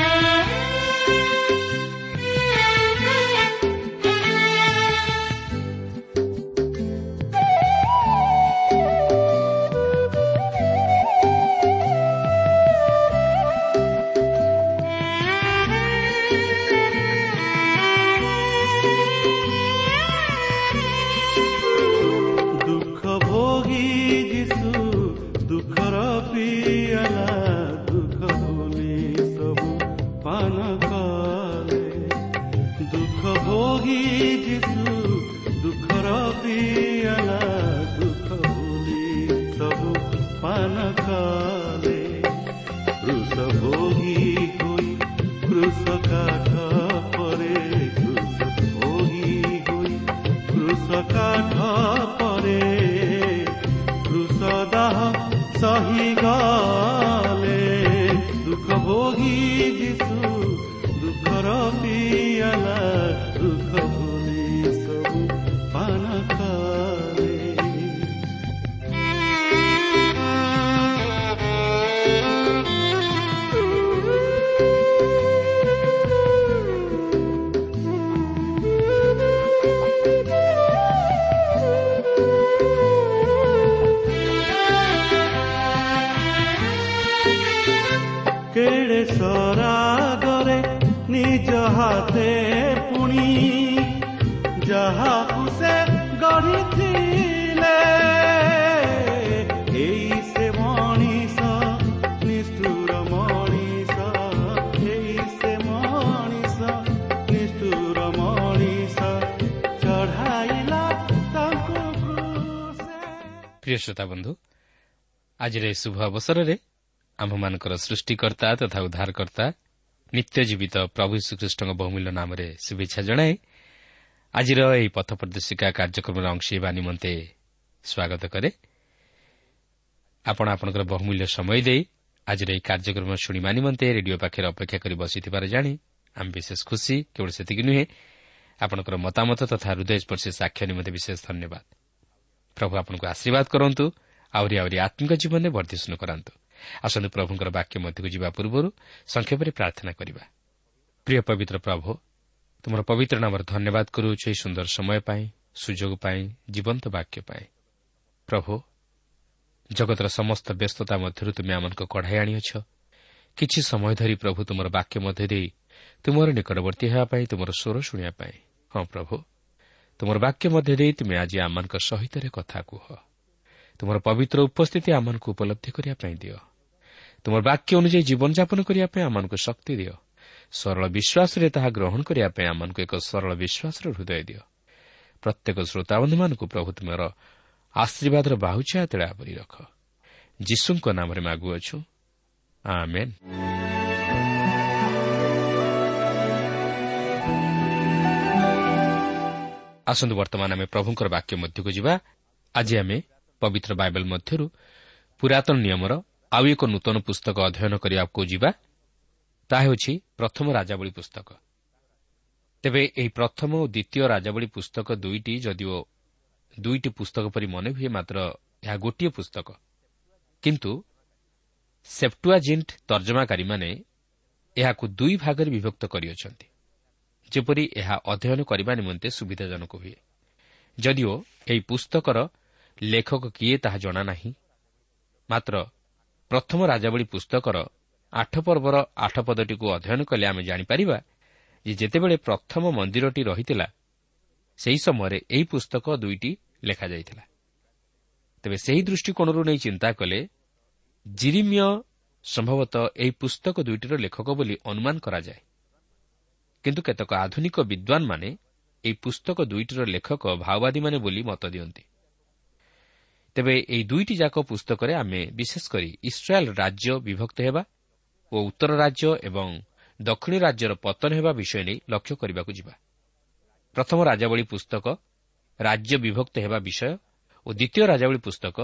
ہے alas ହାତେ ପୁଣି ଯାହାକୁ ସେ ଗଢ଼ିଥିଲେ। ଏଇ ସେ ମଣିଷ ନିଷ୍ଠୁର ମଣିଷ ଏଇ ସେ ମଣିଷ ନିଷ୍ଠୁର ମଣିଷ ଚଢ଼ାଇଲା ତାଙ୍କୁ ପ୍ରିୟ ଶ୍ରୋତା ବନ୍ଧୁ ଆଜିର ଏହି ଶୁଭ ଅବସରରେ ଆମ୍ଭମାନଙ୍କର ସୃଷ୍ଟିକର୍ତ୍ତା ତଥା ଉଦ୍ଧାରକର୍ତ୍ତା ନିତ୍ୟ ଜୀବିତ ପ୍ରଭୁ ଶ୍ରୀକୃଷ୍ଣଙ୍କ ବହୁମୂଲ୍ୟ ନାମରେ ଶୁଭେଚ୍ଛା ଜଣାଏ ଆଜିର ଏହି ପଥ ପ୍ରଦର୍ଶିକା କାର୍ଯ୍ୟକ୍ରମରେ ଅଂଶ ହେବା ନିମନ୍ତେ ସ୍ୱାଗତ କରେ। ଆପଣ ଆପଣଙ୍କର ବହୁମୂଲ୍ୟ ସମୟ ଦେଇ ଆଜିର ଏହି କାର୍ଯ୍ୟକ୍ରମ ଶୁଣିବା ନିମନ୍ତେ ରେଡିଓ ପାଖରେ ଅପେକ୍ଷା କରି ବସିଥିବାର ଜାଣି ଆମେ ବିଶେଷ ଖୁସି କେବଳ ସେତିକି ନୁହେଁ ଆପଣଙ୍କର ମତାମତ ତଥା ହୃଦୟସ୍ପର୍ଶୀ ସାକ୍ଷ୍ୟ ନିମନ୍ତେ ବିଶେଷ ଧନ୍ୟବାଦ। ପ୍ରଭୁ ଆପଣଙ୍କୁ ଆଶୀର୍ବାଦ କରନ୍ତୁ ଆହୁରି ଆହୁରି ଆତ୍ମିକ ଜୀବନରେ ବର୍ଦ୍ଧିଷ୍ଣୁ କରାନ୍ତୁ। ଆସନ୍ତୁ ପ୍ରଭୁଙ୍କର ବାକ୍ୟ ମଧ୍ୟକୁ ଯିବା ପୂର୍ବରୁ ସଂକ୍ଷେପରେ ପ୍ରାର୍ଥନା କରିବା। ପ୍ରିୟ ପବିତ୍ର ପ୍ରଭୁ ତୁମର ପବିତ୍ର ନାମର ଧନ୍ୟବାଦ କରୁଅଛୁ ଏହି ସୁନ୍ଦର ସମୟ ପାଇଁ ସୁଯୋଗ ପାଇଁ ଜୀବନ୍ତ ବାକ୍ୟ ପାଇଁ। ପ୍ରଭୁ ଜଗତର ସମସ୍ତ ବ୍ୟସ୍ତତା ମଧ୍ୟରୁ ତୁମେ ଆମମାନଙ୍କୁ କଢ଼ାଇ ଆଣିଅଛ। କିଛି ସମୟ ଧରି ପ୍ରଭୁ ତୁମର ବାକ୍ୟ ମଧ୍ୟ ଦେଇ ତୁମର ନିକଟବର୍ତ୍ତୀ ହେବା ପାଇଁ ତୁମର ସ୍ୱର ଶୁଣିବା ପାଇଁ। ହଁ ପ୍ରଭୁ ତୁମର ବାକ୍ୟ ମଧ୍ୟ ଦେଇ ତୁମେ ଆଜି ଆମମାନଙ୍କ ସହିତ କଥା କୁହ। ତୁମର ପବିତ୍ର ଉପସ୍ଥିତି ଆମମାନଙ୍କୁ ଉପଲବ୍ଧି କରିବା ପାଇଁ ଦିଅ। ତୁମର ବାକ୍ୟ ଅନୁଯାୟୀ ଜୀବନଯାପନ କରିବା ପାଇଁ ଆମମାନଙ୍କୁ ଶକ୍ତି ଦିଅ। ସରଳ ବିଶ୍ୱାସରେ ତାହା ଗ୍ରହଣ କରିବା ପାଇଁ ଆମମାନଙ୍କୁ ଏକ ସରଳ ବିଶ୍ୱାସର ହୃଦୟ ଦିଅ। ପ୍ରତ୍ୟେକ ଶ୍ରୋତାବନ୍ଧୁମାନଙ୍କୁ ପ୍ରଭୁ ତୁମର ଆଶୀର୍ବାଦର ବାହୁଛା ତେଳେ ଆବରି ରଖ। ଯୀଶୁଙ୍କ ନାମରେ ମାଗୁଅଛୁ। ଆସନ୍ତୁ ବର୍ତ୍ତମାନ ଆମେ ପ୍ରଭୁଙ୍କର ବାକ୍ୟ ମଧ୍ୟକୁ ଯିବା। ଆଜି ଆମେ ପବିତ୍ର ବାଇବେଲ ମଧ୍ୟରୁ ପୁରାତନ ନିୟମର ଆଉ ଏକ ନୂତନ ପୁସ୍ତକ ଅଧ୍ୟୟନ କରିବାକୁ ଯିବା ତାହା ହେଉଛି ପ୍ରଥମ ରାଜାବଳୀ ପୁସ୍ତକ। ତେବେ ଏହି ପ୍ରଥମ ଓ ଦ୍ୱିତୀୟ ରାଜାବଳୀ ପୁସ୍ତକ ଦୁଇଟି ଯଦିଓ ଦୁଇଟି ପୁସ୍ତକ ପରି ମନେ ହୁଏ ମାତ୍ର ଏହା ଗୋଟିଏ ପୁସ୍ତକ। କିନ୍ତୁ ସେପ୍ଟୁଆଜିଣ୍ଟ ତର୍ଜମାକାରୀମାନେ ଏହାକୁ ଦୁଇ ଭାଗରେ ବିଭକ୍ତ କରିଅଛନ୍ତି। ଯେପରି ଏହା ଅଧ୍ୟୟନ କରିବା ନିମନ୍ତେ ସୁବିଧାଜନକ ହୁଏ। ଯଦିଓ ଏହି ପୁସ୍ତକର ଲେଖକ କିଏ ତାହା ଜଣା ନାହିଁ। ମାତ୍ର ପ୍ରଥମ ରାଜାବଳୀ ପୁସ୍ତକର ଆଠ ପର୍ବର ଆଠ ପଦଟିକୁ ଅଧ୍ୟୟନ କଲେ ଆମେ ଜାଣିପାରିବା ଯେ ଯେତେବେଳେ ପ୍ରଥମ ମନ୍ଦିରଟି ରହିଥିଲା ସେହି ସମୟରେ ଏହି ପୁସ୍ତକ ଦୁଇଟି ଲେଖାଯାଇଥିଲା। ତେବେ ସେହି ଦୃଷ୍ଟିକୋଣରୁ ନେଇ ଚିନ୍ତା କଲେ ଜିରିମିୟ ସମ୍ଭବତଃ ଏହି ପୁସ୍ତକ ଦୁଇଟିର ଲେଖକ ବୋଲି ଅନୁମାନ କରାଯାଏ। କିନ୍ତୁ କେତେକ ଆଧୁନିକ ବିଦ୍ୱାନମାନେ ଏହି ପୁସ୍ତକ ଦୁଇଟିର ଲେଖକ ମାଓବାଦୀମାନେ ବୋଲି ମତ ଦିଅନ୍ତି। ତେବେ ଏହି ଦୁଇଟି ଯାକ ପୁସ୍ତକରେ ଆମେ ବିଶେଷ କରି ଇସ୍ରାଏଲ୍ ରାଜ୍ୟ ବିଭକ୍ତ ହେବା ଓ ଉତ୍ତର ରାଜ୍ୟ ଏବଂ ଦକ୍ଷିଣ ରାଜ୍ୟର ପତନ ହେବା ବିଷୟ ନେଇ ଲକ୍ଷ୍ୟ କରିବାକୁ ଯିବା। ପ୍ରଥମ ରାଜାବଳୀ ପୁସ୍ତକ ରାଜ୍ୟ ବିଭକ୍ତ ହେବା ବିଷୟ ଓ ଦ୍ୱିତୀୟ ରାଜାବଳୀ ପୁସ୍ତକ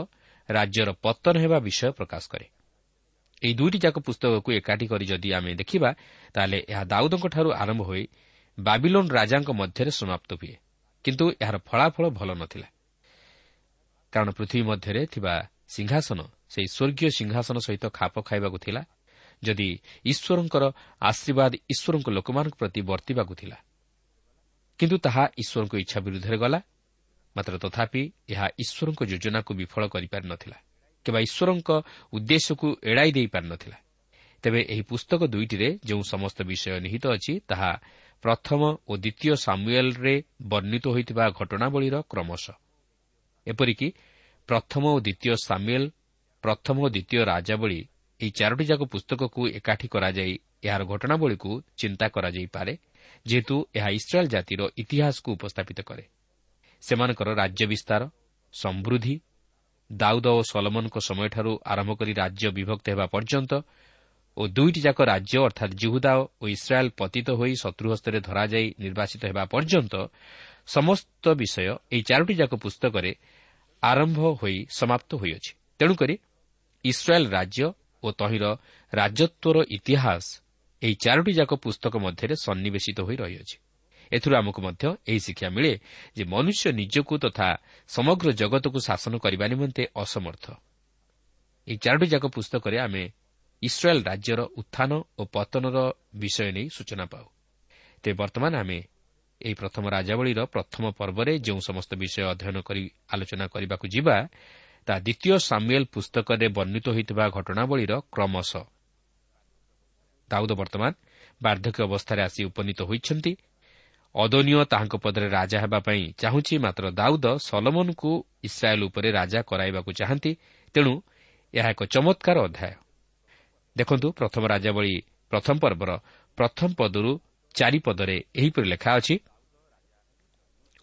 ରାଜ୍ୟର ପତନ ହେବା ବିଷୟ ପ୍ରକାଶ କରେ। ଏହି ଦୁଇଟି ଯାକ ପୁସ୍ତକକୁ ଏକାଠି କରି ଯଦି ଆମେ ଦେଖିବା ତାହେଲେ ଏହା ଦାଉଦଙ୍କଠାରୁ ଆରମ୍ଭ ହୋଇ ବାବିଲୋନ୍ ରାଜାଙ୍କ ମଧ୍ୟରେ ସମାପ୍ତ ହୁଏ। କିନ୍ତୁ ଏହାର ଫଳାଫଳ ଭଲ ନଥିଲା। କାରଣ ପୃଥିବୀ ମଧ୍ୟରେ ଥିବା ସିଂହାସନ ସେହି ସ୍ୱର୍ଗୀୟ ସିଂହାସନ ସହିତ ଖାପ ଖାଇବାକୁ ଥିଲା ଯଦି ଈଶ୍ୱରଙ୍କର ଆଶୀର୍ବାଦ ଈଶ୍ୱରଙ୍କ ଲୋକମାନଙ୍କ ପ୍ରତି ବର୍ତ୍ତିବାକୁ ଥିଲା। କିନ୍ତୁ ତାହା ଈଶ୍ୱରଙ୍କ ଇଚ୍ଛା ବିରୁଦ୍ଧରେ ଗଲା ମାତ୍ର ତଥାପି ଏହା ଈଶ୍ୱରଙ୍କ ଯୋଜନାକୁ ବିଫଳ କରିପାରିନଥିଲା କିମ୍ବା ଈଶ୍ୱରଙ୍କ ଉଦ୍ଦେଶ୍ୟକୁ ଏଡ଼ାଇ ଦେଇପାରିନଥିଲା ତେବେ ଏହି ପୁସ୍ତକ ଦୁଇଟିରେ ଯେଉଁ ସମସ୍ତ ବିଷୟ ନିହିତ ଅଛି ତାହା ପ୍ରଥମ ଓ ଦ୍ୱିତୀୟ ସାମୁଏଲ୍ରେ ବର୍ଣ୍ଣିତ ହୋଇଥିବା ଘଟଣାବଳୀର କ୍ରମଶଃ। ଏପରିକି ପ୍ରଥମ ଓ ଦ୍ୱିତୀୟ ସାମୁଏଲ୍ ପ୍ରଥମ ଓ ଦ୍ୱିତୀୟ ରାଜାବଳୀ ଏହି ଚାରୋଟି ଯାକ ପୁସ୍ତକକୁ ଏକାଠି କରାଯାଇ ଏହାର ଘଟଣାବଳୀକୁ ଚିନ୍ତା କରାଯାଇପାରେ ଯେହେତୁ ଏହା ଇସ୍ରାଏଲ୍ ଜାତିର ଇତିହାସକୁ ଉପସ୍ଥାପିତ କରେ। ସେମାନଙ୍କର ରାଜ୍ୟ ବିସ୍ତାର ସମୃଦ୍ଧି ଦାଉଦ ଓ ସଲମନଙ୍କ ସମୟଠାରୁ ଆରମ୍ଭ କରି ରାଜ୍ୟ ବିଭକ୍ତ ହେବା ପର୍ଯ୍ୟନ୍ତ ଓ ଦୁଇଟି ଯାକ ରାଜ୍ୟ ଅର୍ଥାତ୍ ଜିହୁଦା ଓ ଇସ୍ରାଏଲ୍ ପତିତ ହୋଇ ଶତ୍ରୁ ହସ୍ତରେ ଧରାଯାଇ ନିର୍ବାଚିତ ହେବା ପର୍ଯ୍ୟନ୍ତ ସମସ୍ତ ବିଷୟ ଏହି ଚାରୋଟି ଯାକ ପୁସ୍ତକରେ ଆରମ୍ଭ ହୋଇ ସମାପ୍ତ ହୋଇଅଛି। ତେଣୁକରି ଇସ୍ରାଏଲ୍ ରାଜ୍ୟ ଓ ତହିଁର ରାଜତ୍ୱର ଇତିହାସ ଏହି ଚାରୋଟି ଯାକ ପୁସ୍ତକ ମଧ୍ୟରେ ସନ୍ନିବେଶିତ ହୋଇ ରହିଅଛି। ଏଥିରୁ ଆମକୁ ମଧ୍ୟ ଏହି ଶିକ୍ଷା ମିଳେ ଯେ ମନୁଷ୍ୟ ନିଜକୁ ତଥା ସମଗ୍ର ଜଗତକୁ ଶାସନ କରିବା ନିମନ୍ତେ ଅସମର୍ଥ। ଏହି ଚାରୋଟି ଯାକ ପୁସ୍ତକରେ ଆମେ ଇସ୍ରାଏଲ୍ ରାଜ୍ୟର ଉତ୍ଥାନ ଓ ପତନର ବିଷୟ ନେଇ ସୂଚନା ପାଉ। ତେବେ ବର୍ତ୍ତମାନ ଆମେ ଏହି ପ୍ରଥମ ରାଜାବଳୀର ପ୍ରଥମ ପର୍ବରେ ଯେଉଁ ସମସ୍ତ ବିଷୟ ଅଧ୍ୟୟନ କରି ଆଲୋଚନା କରିବାକୁ ଯିବା ତାହା ଦ୍ୱିତୀୟ ସାମୁଏଲ୍ ପୁସ୍ତକରେ ବର୍ଣ୍ଣିତ ହୋଇଥିବା ଘଟଣାବଳୀର କ୍ରମଶ। ଦାଉଦ ବର୍ତ୍ତମାନ ବାର୍ଦ୍ଧକ୍ୟ ଅବସ୍ଥାରେ ଆସି ଉପନୀତ ହୋଇଛନ୍ତି। ଅଦନୀୟ ତାହାଙ୍କ ପଦରେ ରାଜା ହେବା ପାଇଁ ଚାହୁଁଛି ମାତ୍ର ଦାଉଦ ସଲମନ୍କୁ ଇସ୍ରାଏଲ୍ ଉପରେ ରାଜା କରାଇବାକୁ ଚାହାନ୍ତି ତେଣୁ ଏହା ଏକ ଚମତ୍କାର ଅଧ୍ୟାୟ। ଦେଖନ୍ତୁ ପ୍ରଥମ ରାଜାବଳୀ ପ୍ରଥମ ପର୍ବର ପ୍ରଥମ ପଦରୁ ଚାରିପଦରେ ଏହିପରି ଲେଖା ଅଛି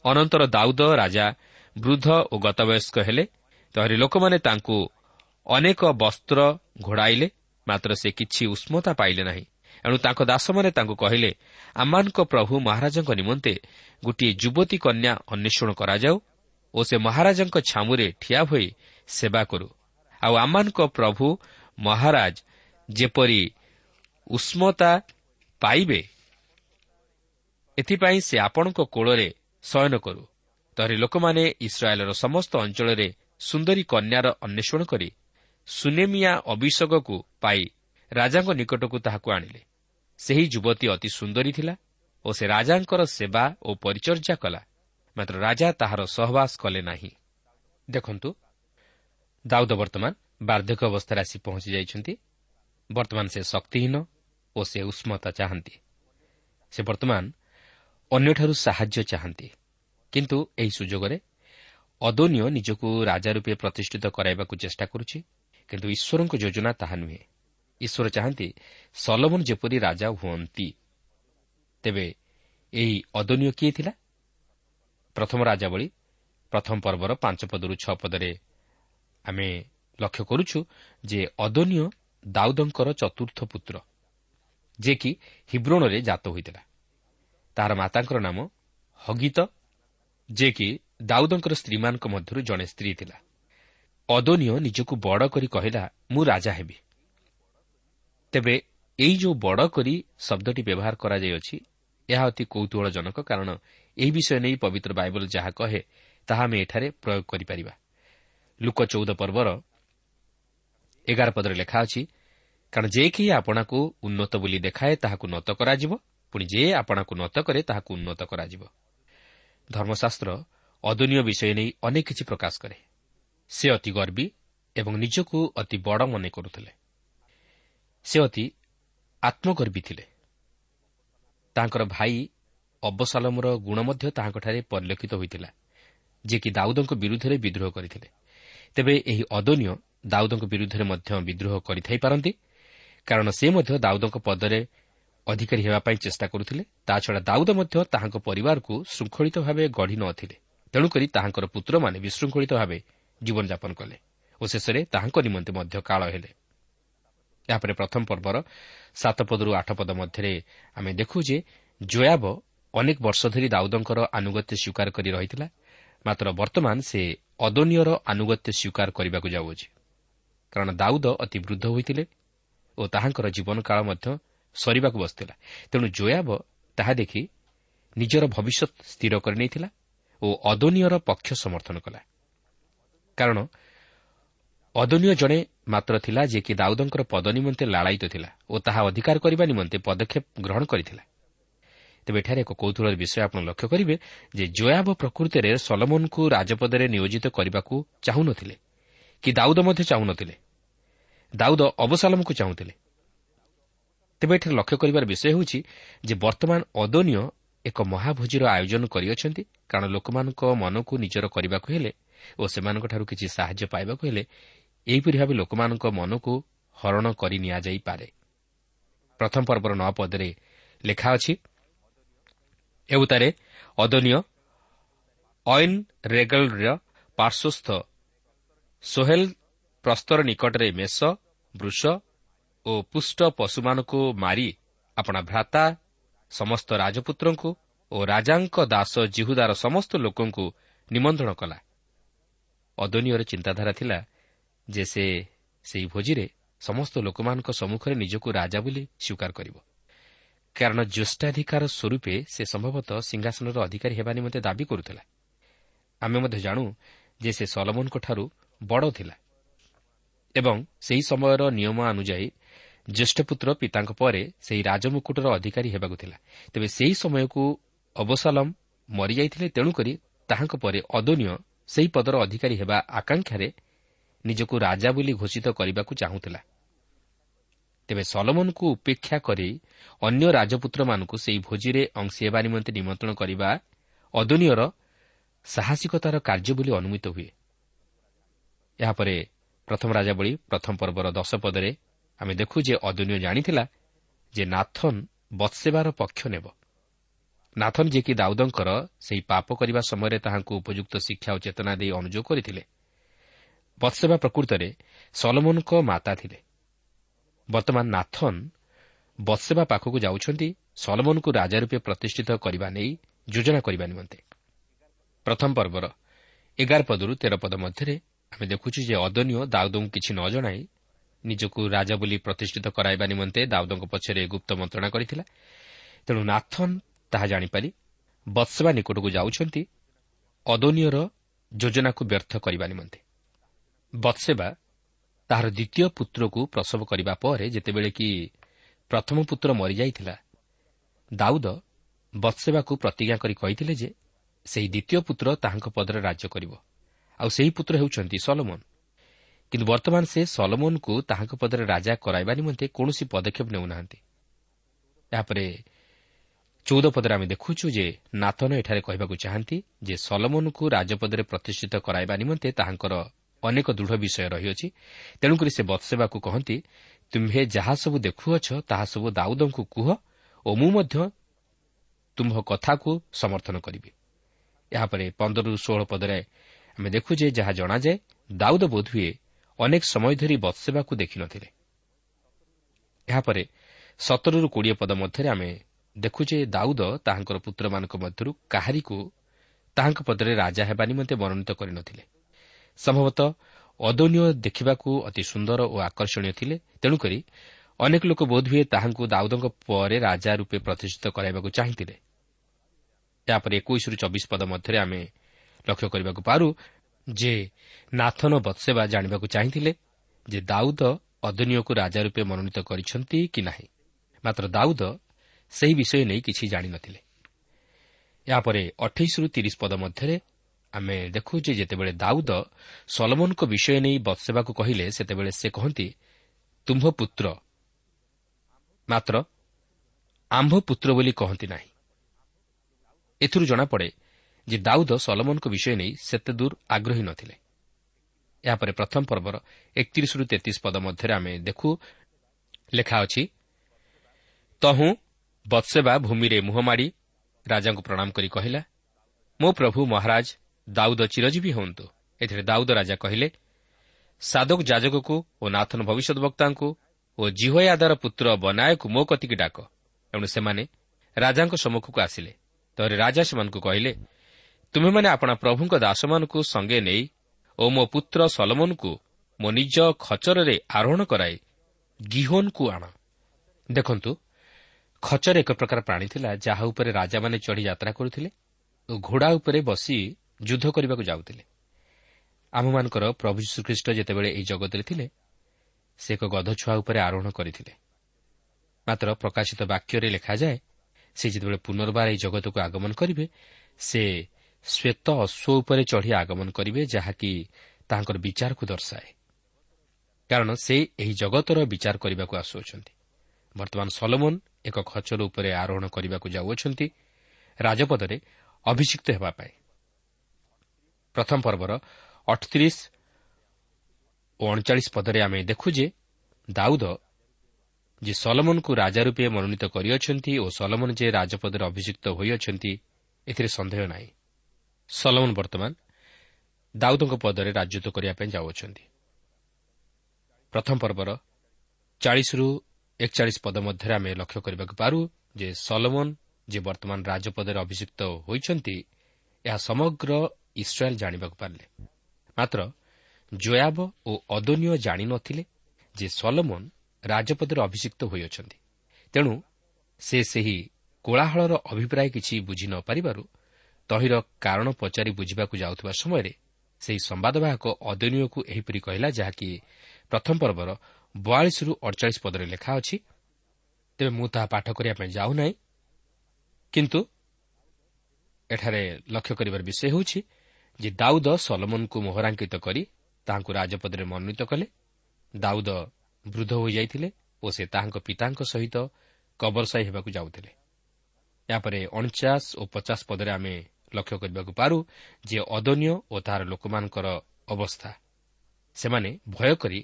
ଅନନ୍ତର ଦାଉଦ ରାଜା ବୃଦ୍ଧ ଓ ଗତବୟସ୍କ ହେଲେ ତହରି ଲୋକମାନେ ତାଙ୍କୁ ଅନେକ ବସ୍ତ୍ର ଘୋଡ଼ାଇଲେ ମାତ୍ର ସେ କିଛି ଉଷ୍ମତା ପାଇଲେ ନାହିଁ। ଏଣୁ ତାଙ୍କ ଦାସମାନେ ତାଙ୍କୁ କହିଲେ ଆମମାନଙ୍କ ପ୍ରଭୁ ମହାରାଜାଙ୍କ ନିମନ୍ତେ ଗୋଟିଏ ଯୁବତୀ କନ୍ୟା ଅନ୍ୱେଷଣ କରାଯାଉ ଓ ସେ ମହାରାଜାଙ୍କ ଛାମୁରେ ଠିଆ ହୋଇ ସେବା କରୁ। ଆଉ ଆମମାନଙ୍କ ପ୍ରଭୁ ମହାରାଜ ଯେପରି ଉଷ୍ମତା ପାଇବେ ଏଥିପାଇଁ ସେ ଆପଣଙ୍କ କୋଳରେ ଶୟନ କରୁ। ତହରି ଲୋକମାନେ ଇସ୍ରାଏଲ୍ର ସମସ୍ତ ଅଞ୍ଚଳରେ ସୁନ୍ଦରୀ କନ୍ୟାର ଅନ୍ୱେଷଣ କରି ସୁନେମିଆ ଅଭିଷେକକୁ ପାଇ ରାଜାଙ୍କ ନିକଟକୁ ତାହାକୁ ଆଣିଲେ। ସେହି ଯୁବତୀ ଅତି ସୁନ୍ଦରୀ ଥିଲା ଓ ସେ ରାଜାଙ୍କର ସେବା ଓ ପରିଚର୍ଯା କଲା ମାତ୍ର ରାଜା ତାହାର ସହବାସ କଲେ ନାହିଁ। ଦେଖନ୍ତୁ ଦାଉଦ ବର୍ତ୍ତମାନ ବାର୍ଦ୍ଧକ୍ୟ ଅବସ୍ଥାରେ ଆସି ପହଞ୍ଚି ଯାଇଛନ୍ତି। ବର୍ତ୍ତମାନ ସେ ଶକ୍ତିହୀନ ଓ ସେ ଉଷ୍ମତା ଚାହାନ୍ତି। ସେ ବର୍ତ୍ତମାନ ଅନ୍ୟଠାରୁ ସାହାଯ୍ୟ ଚାହାନ୍ତି। କିନ୍ତୁ ଏହି ସୁଯୋଗରେ ଅଦୋନୀୟ ନିଜକୁ ରାଜା ରୂପେ ପ୍ରତିଷ୍ଠିତ କରାଇବାକୁ ଚେଷ୍ଟା କରୁଛି କିନ୍ତୁ ଈଶ୍ୱରଙ୍କ ଯୋଜନା ତାହା ନୁହେଁ। ଈଶ୍ୱର ଚାହାନ୍ତି ସଲମନ ଯେପରି ରାଜା ହୁଅନ୍ତି। ତେବେ ଏହି ଅଦନୀୟ କିଏ ଥିଲା? ପ୍ରଥମ ରାଜାବଳୀ ପ୍ରଥମ ପର୍ବର ପାଞ୍ଚ ପଦରୁ ଛଅ ପଦରେ ଆମେ ଲକ୍ଷ୍ୟ କରୁଛୁ ଯେ ଅଦନୀୟ ଦାଉଦଙ୍କର ଚତୁର୍ଥ ପୁତ୍ର ଯେ କି ହିବ୍ରୋଣରେ ଜାତ ହୋଇଥିଲା। ତାହାର ମାତାଙ୍କର ନାମ ହଗିତ ଯେ କି ଦାଉଦଙ୍କର ସ୍ତ୍ରୀମାନଙ୍କ ମଧ୍ୟରୁ ଜଣେ ସ୍ତ୍ରୀ ଥିଲା। ଅଦନୀୟ ନିଜକୁ ବଡ଼ କରି କହିଲା ମୁଁ ରାଜା ହେବି। ତେବେ ଏହି ଯେଉଁ ବଡ଼ କରି ଶବ୍ଦଟି ବ୍ୟବହାର କରାଯାଇଅଛି ଏହା ଅତି କୌତୁହଳଜନକ କାରଣ ଏହି ବିଷୟ ନେଇ ପବିତ୍ର ବାଇବଲ ଯାହା କହେ ତାହା ଆମେ ଏଠାରେ ପ୍ରୟୋଗ କରିପାରିବା। ଲୁକ ଚଉଦ ପର୍ବର ଏଗାର ପଦରେ ଲେଖା ଅଛି କାରଣ ଯେ କେହି ଆପଣାକୁ ଉନ୍ନତ ବୋଲି ଦେଖାଏ ତାହାକୁ ନତ କରାଯିବ। ପୁଣି ଯେ ଆପଣାକୁ ନତ କରେ ତାହାକୁ ଉନ୍ନତ କରାଯିବ। ଧର୍ମଶାସ୍ତ୍ର ଅଦନୀୟ ବିଷୟ ନେଇ ଅନେକ କିଛି ପ୍ରକାଶ କରେ। ସେ ଅତି ଗର୍ବୀ ଏବଂ ନିଜକୁ ଅତି ବଡ଼ ମନେ କରୁଥିଲେ। ସେ ଅତି ଆତ୍ମଗର୍ବୀ ଥିଲେ। ତାଙ୍କର ଭାଇ ଅବସାଲମର ଗୁଣ ମଧ୍ୟ ତାହାଙ୍କଠାରେ ପରିଲକ୍ଷିତ ହୋଇଥିଲା ଯିଏକି ଦାଉଦଙ୍କ ବିରୁଦ୍ଧରେ ବିଦ୍ରୋହ କରିଥିଲେ। ତେବେ ଏହି ଅଦନୀୟ ଦାଉଦଙ୍କ ବିରୁଦ୍ଧରେ ମଧ୍ୟ ବିଦ୍ରୋହ କରିଥାଇପାରନ୍ତି କାରଣ ସେ ମଧ୍ୟ ଦାଉଦଙ୍କ ପଦରେ ଅଧିକାରୀ ହେବା ପାଇଁ ଚେଷ୍ଟା କରୁଥିଲେ। ତାଛଡ଼ା ଦାଉଦ ମଧ୍ୟ ତାହାଙ୍କ ପରିବାରକୁ ଶୃଙ୍ଖଳିତ ଭାବେ ଗଢ଼ି ନ ଥିଲେ। ତେଣୁକରି ତାହାଙ୍କର ପୁତ୍ରମାନେ ବିଶୃଙ୍ଖଳିତ ଭାବେ ଜୀବନଯାପନ କଲେ ଓ ଶେଷରେ ତାହାଙ୍କ ନିମନ୍ତେ ମଧ୍ୟ କାଳ ହେଲେ। ଏହାପରେ ପ୍ରଥମ ପର୍ବର ସାତ ପଦରୁ ଆଠ ପଦ ମଧ୍ୟରେ ଆମେ ଦେଖୁ ଯେ ଜୟାବ ଅନେକ ବର୍ଷ ଧରି ଦାଉଦଙ୍କର ଆନୁଗତ୍ୟ ସ୍ୱୀକାର କରି ରହିଥିଲା। ମାତ୍ର ବର୍ତ୍ତମାନ ସେ ଅଦନୀୟର ଆନୁଗତ୍ୟ ସ୍ୱୀକାର କରିବାକୁ ଯାଉଅଛି। କାରଣ ଦାଉଦ ଅତି ବୃଦ୍ଧ ହୋଇଥିଲେ ଓ ତାହାଙ୍କର ଜୀବନକାଳ ମଧ୍ୟ ସରିବାକୁ ବସିଥିଲା। ତେଣୁ ଜୟାବ ତାହା ଦେଖି ନିଜର ଭବିଷ୍ୟତ ସ୍ଥିର କରିନେଇଥିଲା ଓ ଅଦନୀୟର ପକ୍ଷ ସମର୍ଥନ କଲା। କାରଣ ଅଦନୀୟ ଜଣେ ମାତ୍ର ଥିଲା ଯିଏକି ଦାଉଦଙ୍କର ପଦ ନିମନ୍ତେ ଲାଳାୟିତ ଥିଲା ଓ ତାହା ଅଧିକାର କରିବା ନିମନ୍ତେ ପଦକ୍ଷେପ ଗ୍ରହଣ କରିଥିଲା। ତେବେ ଏଠାରେ ଏକ କୌତୁହଳର ବିଷୟ ଆପଣ ଲକ୍ଷ୍ୟ କରିବେ ଯେ ଜୟାବ ପ୍ରକୃତିରେ ସଲମନଙ୍କୁ ରାଜପଦରେ ନିୟୋଜିତ କରିବାକୁ ଚାହୁଁନଥିଲେ କି ଦାଉଦ ମଧ୍ୟ ଚାହୁଁନଥିଲେ। ଦାଉଦ ଅବସାଲମକୁ ଚାହୁଁଥିଲେ। ତେବେ ଏଠାରେ ଲକ୍ଷ୍ୟ କରିବାର ବିଷୟ ହେଉଛି ଯେ ବର୍ତ୍ତମାନ ଅଦନୀୟ ଏକ ମହାଭୋଜିର ଆୟୋଜନ କରିଅଛନ୍ତି। କାରଣ ଲୋକମାନଙ୍କ ମନକୁ ନିଜର କରିବାକୁ ହେଲେ ଓ ସେମାନଙ୍କଠାରୁ କିଛି ସାହାଯ୍ୟ ପାଇବାକୁ ହେଲେ ଏହିପରି ଭାବେ ଲୋକମାନଙ୍କ ମନକୁ ହରଣ କରି ନିଆଯାଇପାରେ। ପ୍ରଥମ ପର୍ବର ନଅ ପଦରେ ଲେଖା ଅଛି ଏଉତାରେ ଅଦନୀୟ ଅଇନ୍ ରେଗଲ୍ର ପାର୍ଶ୍ୱସ୍ଥ ସୋହେଲ ପ୍ରସ୍ତର ନିକଟରେ ମେଷ ବୃଷ ଓ ପୁଷ୍ଟ ପଶୁମାନଙ୍କୁ ମାରି ଆପଣା ଭ୍ରାତା ସମସ୍ତ ରାଜପୁତ୍ରଙ୍କୁ ଓ ରାଜାଙ୍କ ଦାସ ଜିହୁଦାର ସମସ୍ତ ଲୋକଙ୍କୁ ନିମନ୍ତ୍ରଣ କଲା। ଅଦନୀୟର ଚିନ୍ତାଧାରା ଥିଲା ଯେ ସେ ସେହି ଭୋଜିରେ ସମସ୍ତ ଲୋକମାନଙ୍କ ସମ୍ମୁଖରେ ନିଜକୁ ରାଜା ବୋଲି ସ୍ୱୀକାର କରିବ। କାରଣ ଜ୍ୟେଷ୍ଠାଧିକାର ସ୍ୱରୂପେ ସେ ସମ୍ଭବତଃ ସିଂହାସନର ଅଧିକାରୀ ହେବା ନିମନ୍ତେ ଦାବି କରୁଥିଲା। ଆମେ ମଧ୍ୟ ଜାଣୁ ଯେ ସେ ସଲମନଙ୍କଠାରୁ ବଡ଼ ଥିଲା। ଏବଂ ସେହି ସମୟର ନିୟମ ଅନୁଯାୟୀ ଜ୍ୟେଷ୍ଠପୁତ୍ର ପିତାଙ୍କ ପରେ ସେହି ରାଜମୁକୁଟର ଅଧିକାରୀ ହେବାକୁ ଥିଲା। ତେବେ ସେହି ସମୟକୁ ଅବସାଲମ ମରିଯାଇଥିଲେ ତେଣୁକରି ତାହାଙ୍କ ପରେ ଅଦନୀୟ ସେହି ପଦର ଅଧିକାରୀ ହେବା ଆକାଂକ୍ଷାରେ ନିଜକୁ ରାଜା ବୋଲି ଘୋଷିତ କରିବାକୁ ଚାହୁଁଥିଲା। ତେବେ ସଲମନକୁ ଉପେକ୍ଷା କରି ଅନ୍ୟ ରାଜପୁତ୍ରମାନଙ୍କୁ ସେହି ଭୋଜିରେ ଅଂଶୀ ହେବା ନିମନ୍ତେ ନିମନ୍ତ୍ରଣ କରିବା ଅଦନୀୟର ସାହସିକତାର କାର୍ଯ୍ୟ ବୋଲି ଅନୁମିତ ହୁଏ। ଏହାପରେ ପ୍ରଥମ ରାଜାବଳୀ ପ୍ରଥମ ପର୍ବର ଦଶ ପଦରେ ଆମେ ଦେଖୁ ଯେ ଅଦନୀୟ ଜାଣିଥିଲା ଯେ ନାଥନ୍ ବତ୍ସେବାର ପକ୍ଷ ନେବ। ନାଥନ୍ ଯିଏକି ଦାଉଦଙ୍କର ସେହି ପାପ କରିବା ସମୟରେ ତାହାଙ୍କୁ ଉପଯୁକ୍ତ ଶିକ୍ଷା ଓ ଚେତନା ଦେଇ ଅନୁଯୋଗ କରିଥିଲେ। ବତ୍ସେବା ପ୍ରକୃତରେ ସଲମନଙ୍କ ମାତା ଥିଲେ। ବର୍ତ୍ତମାନ ନାଥନ୍ ବତ୍ସେବା ପାଖକୁ ଯାଉଛନ୍ତି ସଲମନଙ୍କୁ ରାଜା ରୂପେ ପ୍ରତିଷ୍ଠିତ କରିବା ନେଇ ଯୋଜନା କରିବା ନିମନ୍ତେ। ପ୍ରଥମ ପର୍ବର ଏଗାର ପଦରୁ ତେର ପଦ ମଧ୍ୟରେ ଆମେ ଦେଖୁଛୁ ଯେ ଅଦନୀୟ ଦାଉଦଙ୍କୁ କିଛି ନ ଜଣାଇ ନିଜକୁ ରାଜା ବୋଲି ପ୍ରତିଷ୍ଠିତ କରାଇବା ନିମନ୍ତେ ଦାଉଦଙ୍କ ପଛରେ ଗୁପ୍ତ ମନ୍ତ୍ରଣା କରିଥିଲା। ତେଣୁ ନାଥନ୍ ତାହା ଜାଣିପାରି ବତ୍ସବା ନିକଟକୁ ଯାଉଛନ୍ତି ଅଦନୀୟର ଯୋଜନାକୁ ବ୍ୟର୍ଥ କରିବା ନିମନ୍ତେ। ବତ୍ସେବା ତାହାର ଦ୍ୱିତୀୟ ପୁତ୍ରକୁ ପ୍ରସବ କରିବା ପରେ ଯେତେବେଳେ କି ପ୍ରଥମ ପୁତ୍ର ମରିଯାଇଥିଲା ଦାଉଦ ବତ୍ସେବାକୁ ପ୍ରତିଜ୍ଞା କରି କହିଥିଲେ ଯେ ସେହି ଦ୍ୱିତୀୟ ପୁତ୍ର ତାହାଙ୍କ ପଦରେ ରାଜ୍ୟ କରିବ। ଆଉ ସେହି ପୁତ୍ର ହେଉଛନ୍ତି ସଲମନ୍। କିନ୍ତୁ ବର୍ତ୍ତମାନ ସେ ସଲମନ୍କୁ ତାହାଙ୍କ ପଦରେ ରାଜା କରାଇବା ନିମନ୍ତେ କୌଣସି ପଦକ୍ଷେପ ନେଉନାହାନ୍ତି ଏହାପରେ ଚଉଦ ପଦରେ ଆମେ ଦେଖୁଛୁ ଯେ ନାଥନ ଏଠାରେ କହିବାକୁ ଚାହାନ୍ତି ଯେ ସଲମନ୍କୁ ରାଜପଦରେ ପ୍ରତିଷ୍ଠିତ କରାଇବା ନିମନ୍ତେ ତାହାଙ୍କର ଅନେକ ଦୃଢ଼ ବିଷୟ ରହିଅଛି ତେଣୁକରି ସେ ବତ୍ସେବାକୁ କହନ୍ତି ତୁମ୍ଭେ ଯାହା ସବୁ ଦେଖୁଅଛ ତାହା ସବୁ ଦାଉଦଙ୍କୁ କୁହ ଓ ମୁଁ ମଧ୍ୟ ତୁମ୍ଭ କଥାକୁ ସମର୍ଥନ କରିବି। ଏହାପରେ ପନ୍ଦରରୁ ଷୋହଳ ପଦରେ ଆମେ ଦେଖୁ ଯେ ଯାହା ଜଣାଯାଏ ଦାଉଦ ବୋଧହୁଏ ଅନେକ ସମୟ ଧରି ବତ୍ସେବାକୁ ଦେଖିନଥିଲେ। ଏହାପରେ ସତରରୁ କୋଡ଼ିଏ ପଦ ମଧ୍ୟରେ ଆମେ ଦେଖୁ ଯେ ଦାଉଦ ତାହାଙ୍କର ପୁତ୍ରମାନଙ୍କ ମଧ୍ୟରୁ କାହାରିକୁ ତାହାଙ୍କ ପଦରେ ରାଜା ହେବା ନିମନ୍ତେ ମନୋନୀତ କରିନଥିଲେ। ସମ୍ଭବତଃ ଅଦନୀୟ ଦେଖିବାକୁ ଅତି ସୁନ୍ଦର ଓ ଆକର୍ଷଣୀୟ ଥିଲେ। ତେଣୁକରି ଅନେକ ଲୋକ ବୋଧହୁଏ ତାହାଙ୍କୁ ଦାଉଦଙ୍କ ପରେ ରାଜା ରୂପେ ପ୍ରତିଷ୍ଠିତ କରାଇବାକୁ ଚାହିଁଥିଲେ। ଏହାପରେ ଏକୋଇଶରୁ ଚବିଶ ପଦ ମଧ୍ୟରେ ଆମେ ଲକ୍ଷ୍ୟ କରିବାକୁ ପାରୁ ଯେ ନାଥନ ବତ୍ସେବା ଜାଣିବାକୁ ଚାହିଁଥିଲେ ଯେ ଦାଉଦ ଅଦନୀୟକୁ ରାଜା ରୂପେ ମନୋନୀତ କରିଛନ୍ତି କି ନାହିଁ। ମାତ୍ର ଦାଉଦ ସେହି ବିଷୟ ନେଇ କିଛି ଜାଣିନଥିଲେ। ଏହାପରେ ଅଠେଇଶରୁ ତିରିଶ ପଦ ମଧ୍ୟରେ ଆମେ ଦେଖୁ ଯେ ଯେତେବେଳେ ଦାଉଦ ସଲମନଙ୍କ ବିଷୟ ନେଇ ବତ୍ସେବାକୁ କହିଲେ ସେତେବେଳେ ସେ କହନ୍ତି ତୁମ୍ଭ ପୁତ୍ର। ମାତ୍ର ଆମ୍ଭ ପୁତ୍ର ବୋଲି କହନ୍ତି ନାହିଁ। ଏଥିରୁ ଜଣାପଡ଼େ ଯେ ଦାଉଦ ସଲମନଙ୍କ ବିଷୟ ନେଇ ସେତେ ଦୂର ଆଗ୍ରହୀ ନଥିଲେ। ଏହାପରେ ପ୍ରଥମ ପର୍ବର ଏକତିରିଶରୁ ତେତିଶ ପଦ ମଧ୍ୟରେ ଆମେ ଦେଖୁ ଲେଖା ଅଛି ତହୁଁ ବତ୍ସେବା ଭୂମିରେ ମୁହଁ ମାଡ଼ି ରାଜାଙ୍କୁ ପ୍ରଣାମ କରି କହିଲା ମୋ ପ୍ରଭୁ ମହାରାଜ ଦାଉଦ ଚିରଜୀବୀ ହୁଅନ୍ତୁ। ଏଥିରେ ଦାଉଦ ରାଜା କହିଲେ ସାଦକ ଯାଜକକୁ ଓ ନାଥନ ଭବିଷ୍ୟତ ବକ୍ତାଙ୍କୁ ଓ ଜିହୟାଦାର ପୁତ୍ର ବନାୟକୁ ମୋ କତିକି ଡାକ। ଏଣୁ ସେମାନେ ରାଜାଙ୍କ ସମ୍ମୁଖକୁ ଆସିଲେ। ତରେ ରାଜା ସେମାନଙ୍କୁ କହିଲେ ତୁମେମାନେ ଆପଣା ପ୍ରଭୁଙ୍କ ଦାସମାନଙ୍କୁ ସଙ୍ଗେ ନେଇ ଓ ମୋ ପୁତ୍ର ସଲମନକୁ ମୋ ନିଜ ଖଚରରେ ଆରୋହଣ କରାଇ ଗିହୋନ୍କୁ ଆଣ। ଦେଖନ୍ତୁ ଖଚର ଏକ ପ୍ରକାର ପ୍ରାଣୀ ଥିଲା ଯାହା ଉପରେ ରାଜାମାନେ ଚଢ଼ି ଯାତ୍ରା କରୁଥିଲେ ଓ ଘୋଡ଼ା ଉପରେ ବସି ଯୁଦ୍ଧ କରିବାକୁ ଯାଉଥିଲେ। ଆମମାନଙ୍କର ପ୍ରଭୁ ଶ୍ରୀଖ୍ରୀଷ୍ଟ ଯେତେବେଳେ ଏହି ଜଗତରେ ଥିଲେ ସେ ଏକ ଗଧଛୁଆ ଉପରେ ଆରୋହଣ କରିଥିଲେ। ମାତ୍ର ପ୍ରକାଶିତ ବାକ୍ୟରେ ଲେଖାଯାଏ ସେ ଯେତେବେଳେ ପୁନର୍ବାର ଏହି ଜଗତକୁ ଆଗମନ କରିବେ ସେ ଶ୍ୱେତ ଅଶ୍ୱ ଉପରେ ଚଢ଼ି ଆଗମନ କରିବେ ଯାହାକି ତାହାଙ୍କର ବିଚାରକୁ ଦର୍ଶାଏ। କାରଣ ସେ ଏହି ଜଗତର ବିଚାର କରିବାକୁ ଆସୁଅଛନ୍ତି। ବର୍ତ୍ତମାନ ସଲମନ ଏକ ଖଚର ଉପରେ ଆରୋହଣ କରିବାକୁ ଯାଉଅଛନ୍ତି ରାଜପଦରେ ଅଭିଷିକ୍ତ ହେବା ପାଇଁ। ପ୍ରଥମ ପର୍ବର ଅଠତିରିଶ ଓ ଅଣଚାଳିଶ ପଦରେ ଆମେ ଦେଖୁ ଯେ ଦାଉଦ ଯେ ସଲମନକୁ ରାଜା ରୂପେ ମନୋନୀତ କରିଅଛନ୍ତି ଓ ସଲମନ ଯେ ରାଜପଦରେ ଅଭିଯୁକ୍ତ ହୋଇଅଛନ୍ତି ଏଥିରେ ସନ୍ଦେହ ନାହିଁ। ସଲମନ ବର୍ତ୍ତମାନ ଦାଉଦଙ୍କ ପଦରେ ରାଜତ୍ୱ କରିବା ପାଇଁ ଯାଉଅଛନ୍ତି। ପ୍ରଥମ ପର୍ବର ଚାଳିଶରୁ ଏକଚାଳିଶ ପଦ ମଧ୍ୟରେ ଆମେ ଲକ୍ଷ୍ୟ କରିବାକୁ ପାରୁ ଯେ ସଲମନ ଯେ ବର୍ତ୍ତମାନ ରାଜପଦରେ ଅଭିଯୁକ୍ତ ହୋଇଛନ୍ତି ଏହା ସମଗ୍ର ଇସ୍ରାଏଲ୍ ଜାଣିବାକୁ ପାରିଲେ। ମାତ୍ର ଜୟାବ ଓ ଅଦନୀୟ ଜାଣିନଥିଲେ ଯେ ସଲମନ ରାଜପଦରେ ଅଭିଷିକ୍ତ ହୋଇଅଛନ୍ତି। ତେଣୁ ସେ ସେହି କୋଳାହଳର ଅଭିପ୍ରାୟ କିଛି ବୁଝି ନ ପାରିବାରୁ ତହିଁର କାରଣ ପଚାରି ବୁଝିବାକୁ ଯାଉଥିବା ସମୟରେ ସେହି ସମ୍ବାଦବାହକ ଅଦନୀୟକୁ ଏହିପରି କହିଲା ଯାହାକି ପ୍ରଥମ ପର୍ବର ବୟାଳିଶରୁ ଅଡ଼ଚାଳିଶ ପଦରେ ଲେଖା ଅଛି ତେବେ ମୁଁ ତାହା ପାଠ କରିବା ପାଇଁ ଯାଉନାହିଁ। କିନ୍ତୁ ଏଠାରେ ଲକ୍ଷ୍ୟ କରିବାର ବିଷୟ ହେଉଛି ଯେ ଦାଉଦ ସଲମନଙ୍କୁ ମୋହରାଙ୍କିତ କରି ତାହାଙ୍କୁ ରାଜପଦରେ ମନୋନୀତ କଲେ। ଦାଉଦ ବୃଦ୍ଧ ହୋଇଯାଇଥିଲେ ଓ ସେ ତାହାଙ୍କ ପିତାଙ୍କ ସହିତ କବରସାଇ ହେବାକୁ ଯାଉଥିଲେ। ଏହାପରେ ଅଣଚାଶ ଓ ପଚାଶ ପଦରେ ଆମେ ଲକ୍ଷ୍ୟ କରିବାକୁ ପାରୁ ଯେ ଅଦନୀୟ ଓ ତାହାର ଲୋକମାନଙ୍କର ଅବସ୍ଥା। ସେମାନେ ଭୟ କରି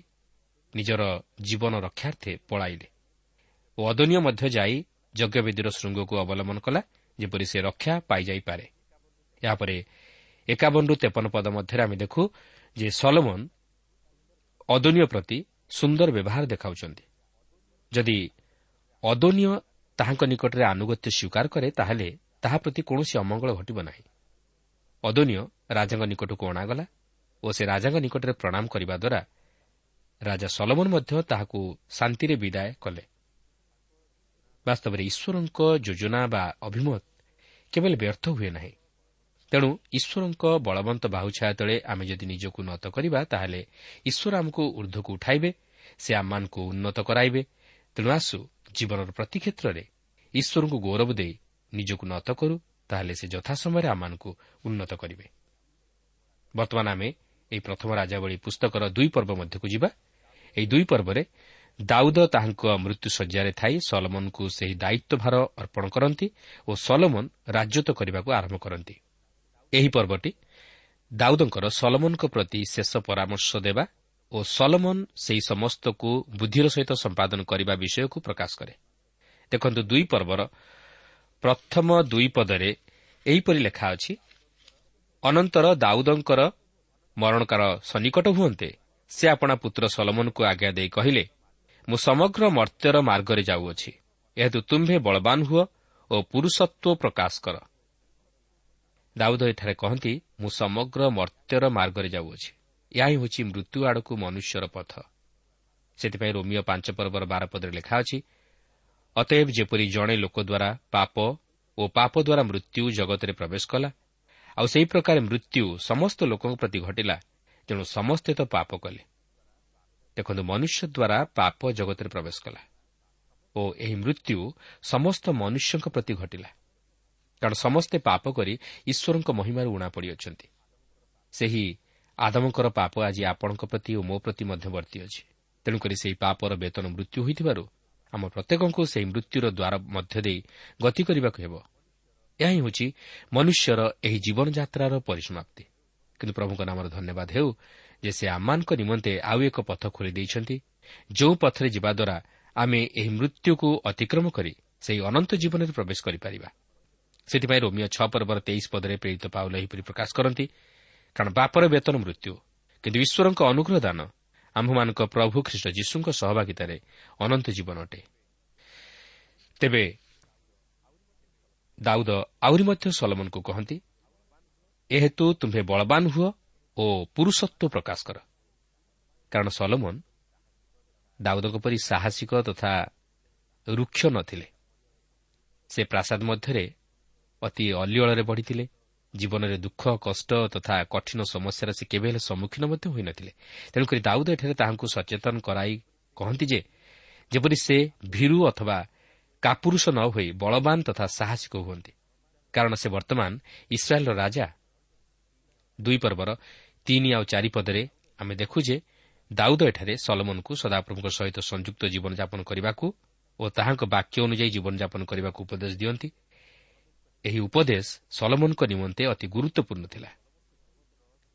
ନିଜର ଜୀବନ ରକ୍ଷାର୍ଥେ ପଳାଇଲେ। ଓ ଅଦନୀୟ ମଧ୍ୟ ଯାଇ ଯଜ୍ଞବେଦୀର ଶୃଙ୍ଗକୁ ଅବଲମ୍ବନ କଲା ଯେପରି ସେ ରକ୍ଷା ପାଇଯାଇପାରେ। ଏହାପରେ ଏକାବନରୁ ତେପନ ପଦ ମଧ୍ୟରେ ଆମେ ଦେଖୁ ଯେ ସଲମନ ଅଦନୀୟ ପ୍ରତି ସୁନ୍ଦର ବ୍ୟବହାର ଦେଖାଉଛନ୍ତି। ଯଦି ଅଦନୀୟ ତାହାଙ୍କ ନିକଟରେ ଆନୁଗତ୍ୟ ସ୍ୱୀକାର କରେ ତାହେଲେ ତାହା ପ୍ରତି କୌଣସି ଅମଙ୍ଗଳ ଘଟିବ ନାହିଁ। ଅଦନୀୟ ରାଜାଙ୍କ ନିକଟକୁ ଅଣାଗଲା ଓ ସେ ରାଜାଙ୍କ ନିକଟରେ ପ୍ରଣାମ କରିବା ଦ୍ୱାରା ରାଜା ସଲମନ ମଧ୍ୟ ତାହାକୁ ଶାନ୍ତିରେ ବିଦାୟ କଲେ। ବାସ୍ତବରେ ଈଶ୍ୱରଙ୍କ ଯୋଜନା ବା ଅଭିମତ କେବଳ ବ୍ୟର୍ଥ ହୁଏ ନାହିଁ। ତେଣୁ ଈଶ୍ୱରଙ୍କ ବଳବନ୍ତ ବାହୁଛାୟା ତଳେ ଆମେ ଯଦି ନିଜକୁ ନତ କରିବା ତାହେଲେ ଈଶ୍ୱର ଆମକୁ ଉର୍ଦ୍ଧ୍ୱକୁ ଉଠାଇବେ ସେ ଆମମାନଙ୍କୁ ଉନ୍ନତ କରାଇବେ। ତେଣୁ ଆସୁ ଜୀବନର ପ୍ରତି କ୍ଷେତ୍ରରେ ଈଶ୍ୱରଙ୍କୁ ଗୌରବ ଦେଇ ନିଜକୁ ନତ କରୁ ତାହେଲେ ସେ ଯଥା ସମୟରେ ଆମମାନଙ୍କୁ ଉନ୍ନତ କରିବେ। ବର୍ତ୍ତମାନ ଆମେ ଏହି ପ୍ରଥମ ରାଜାବଳୀ ପୁସ୍ତକର ଦୁଇ ପର୍ବ ମଧ୍ୟକୁ ଯିବା। ଏହି ଦୁଇ ପର୍ବରେ ଦାଉଦ ତାହାଙ୍କ ମୃତ୍ୟୁଶଯ୍ୟାରେ ଥାଇ ସଲମନଙ୍କୁ ସେହି ଦାୟିତ୍ୱଭାର ଅର୍ପଣ କରନ୍ତି ଓ ସଲମନ ରାଜତ୍ୱ କରିବାକୁ ଆରମ୍ଭ କରନ୍ତି। ଏହି ପର୍ବଟି ଦାଉଦଙ୍କର ସଲମନଙ୍କ ପ୍ରତି ଶେଷ ପରାମର୍ଶ ଦେବା ଓ ସଲମନ ସେହି ସମସ୍ତକୁ ବୁଦ୍ଧିର ସହିତ ସମ୍ପାଦନ କରିବା ବିଷୟକୁ ପ୍ରକାଶ କରେ। ଦେଖନ୍ତୁ ଦୁଇ ପର୍ବର ପ୍ରଥମ ଦୁଇ ପଦରେ ଏହିପରି ଲେଖା ଅଛି ଅନନ୍ତର ଦାଉଦଙ୍କର ମରଣକାର ସନ୍ନିକଟ ହୁଅନ୍ତେ ସେ ଆପଣା ପୁତ୍ର ସଲମନକୁ ଆଜ୍ଞା ଦେଇ କହିଲେ ମୁଁ ସମଗ୍ର ମର୍ତ୍ତ୍ୟର ମାର୍ଗରେ ଯାଉଅଛି ଏହେତୁ ତୁମ୍ଭେ ବଳବାନ ହୁଅ ଓ ପୁରୁଷତ୍ୱ ପ୍ରକାଶ କର। ଦାଉଦ ଏଠାରେ କହନ୍ତି ମୁଁ ସମଗ୍ର ମର୍ତ୍ତ୍ୟର ମାର୍ଗରେ ଯାଉଅଛି ଏହା ହିଁ ହେଉଛି ମୃତ୍ୟୁ ଆଡ଼କୁ ମନୁଷ୍ୟର ପଥ। ସେଥିପାଇଁ ରୋମିଓ ପାଞ୍ଚ ପର୍ବର ବାର ପଦରେ ଲେଖା ଅଛି ଅତଏବ ଯେପରି ଜଣେ ଲୋକ ଦ୍ୱାରା ପାପ ଓ ପାପ ଦ୍ୱାରା ମୃତ୍ୟୁ ଜଗତରେ ପ୍ରବେଶ କଲା ଆଉ ସେହି ପ୍ରକାର ମୃତ୍ୟୁ ସମସ୍ତ ଲୋକଙ୍କ ପ୍ରତି ଘଟିଲା ତେଣୁ ସମସ୍ତେ ତ ପାପ କଲେ। ଦେଖନ୍ତୁ ମନୁଷ୍ୟ ଦ୍ୱାରା ପାପ ଜଗତରେ ପ୍ରବେଶ କଲା ଓ ଏହି ମୃତ୍ୟୁ ସମସ୍ତ ମନୁଷ୍ୟଙ୍କ ପ୍ରତି ଘଟିଲା। କାରଣ ସମସ୍ତେ ପାପ କରି ଈଶ୍ୱରଙ୍କ ମହିମାରୁ ଉଣା ପଡ଼ିଅଛନ୍ତି ସେହି ଆଦମଙ୍କର ପାପ ଆଜି ଆପଣଙ୍କ ପ୍ରତି ଓ ମୋ ପ୍ରତି ମଧ୍ୟ ବର୍ତ୍ତି ଅଛି। ତେଣୁକରି ସେହି ପାପର ବେତନ ମୃତ୍ୟୁ ହୋଇଥିବାରୁ ଆମ ପ୍ରତ୍ୟେକଙ୍କୁ ସେହି ମୃତ୍ୟୁର ଦ୍ୱାର ମଧ୍ୟ ଦେଇ ଗତି କରିବାକୁ ହେବ। ଏହା ହିଁ ହେଉଛି ମନୁଷ୍ୟର ଏହି ଜୀବନଯାତ୍ରାର ପରିସମାପ୍ତି। କିନ୍ତୁ ପ୍ରଭୁଙ୍କ ନାମର ଧନ୍ୟବାଦ ହେଉ ଯେ ସେ ଆମମାନଙ୍କ ନିମନ୍ତେ ଆଉ ଏକ ପଥ ଖୋଲି ଦେଇଛନ୍ତି ଯେଉଁ ପଥରେ ଯିବା ଦ୍ୱାରା ଆମେ ଏହି ମୃତ୍ୟୁକୁ ଅତିକ୍ରମ କରି ସେହି ଅନନ୍ତ ଜୀବନରେ ପ୍ରବେଶ କରିପାରିବା। ସେଥିପାଇଁ ରୋମିଓ ଛଅ ପର୍ବର ତେଇଶ ପଦରେ ପ୍ରେରିତ ପାଉଲ ଏହିପରି ପ୍ରକାଶ କରନ୍ତି କାରଣ ବାପର ବେତନ ମୃତ୍ୟୁ କିନ୍ତୁ ଈଶ୍ୱରଙ୍କ ଅନୁଗ୍ରହ ଦାନ ଆମ୍ଭମାନଙ୍କ ପ୍ରଭୁ ଖ୍ରୀଷ୍ଟ ଯୀଶୁଙ୍କ ସହଭାଗିତାରେ ଅନନ୍ତ ଜୀବନ ଅଟେ। ତେବେ ଦାଉଦ ଆହୁରି ମଧ୍ୟ ସଲମନକୁ କହନ୍ତି ଏହେତୁ ତୁମ୍ଭେ ବଳବାନ ହୁଅ ଓ ପୁରୁଷତ୍ୱ ପ୍ରକାଶ କର। କାରଣ ସଲମନ ଦାଉଦଙ୍କ ପରି ସାହସିକ ତଥା ରୁକ୍ଷ ନଥିଲେ। ସେ ପ୍ରାସାଦ ମଧ୍ୟରେ ଅତି ଅଲିଅଳରେ ବଢ଼ିଥିଲେ। ଜୀବନରେ ଦୁଃଖ କଷ୍ଟ ତଥା କଠିନ ସମସ୍ୟାର ସେ କେବେ ହେଲେ ସମ୍ମୁଖୀନ ମଧ୍ୟ ହୋଇନଥିଲେ। ତେଣୁକରି ଦାଉଦ ଏଠାରେ ତାହାଙ୍କୁ ସଚେତନ କରାଇ କହନ୍ତି ଯେପରି ସେ ଭୀରୁ ଅଥବା କାପୁରୁଷ ନ ହୋଇ ବଳବାନ ତଥା ସାହସିକ ହୁଅନ୍ତି। କାରଣ ସେ ବର୍ତ୍ତମାନ ଇସ୍ରାଏଲ୍ର ରାଜା। ଦୁଇ ପର୍ବର ତିନି ଆଉ ଚାରି ପଦରେ ଆମେ ଦେଖୁ ଯେ ଦାଉଦ ଏଠାରେ ସଲମନକୁ ସଦାପ୍ରଭୁଙ୍କ ସହିତ ସଂଯୁକ୍ତ ଜୀବନଯାପନ କରିବାକୁ ଓ ତାହାଙ୍କ ବାକ୍ୟ ଅନୁଯାୟୀ ଜୀବନଯାପନ କରିବାକୁ ଉପଦେଶ ଦିଅନ୍ତି। ଏହି ଉପଦେଶ ସଲମନଙ୍କ ନିମନ୍ତେ ଅତି ଗୁରୁତ୍ୱପୂର୍ଣ୍ଣ ଥିଲା।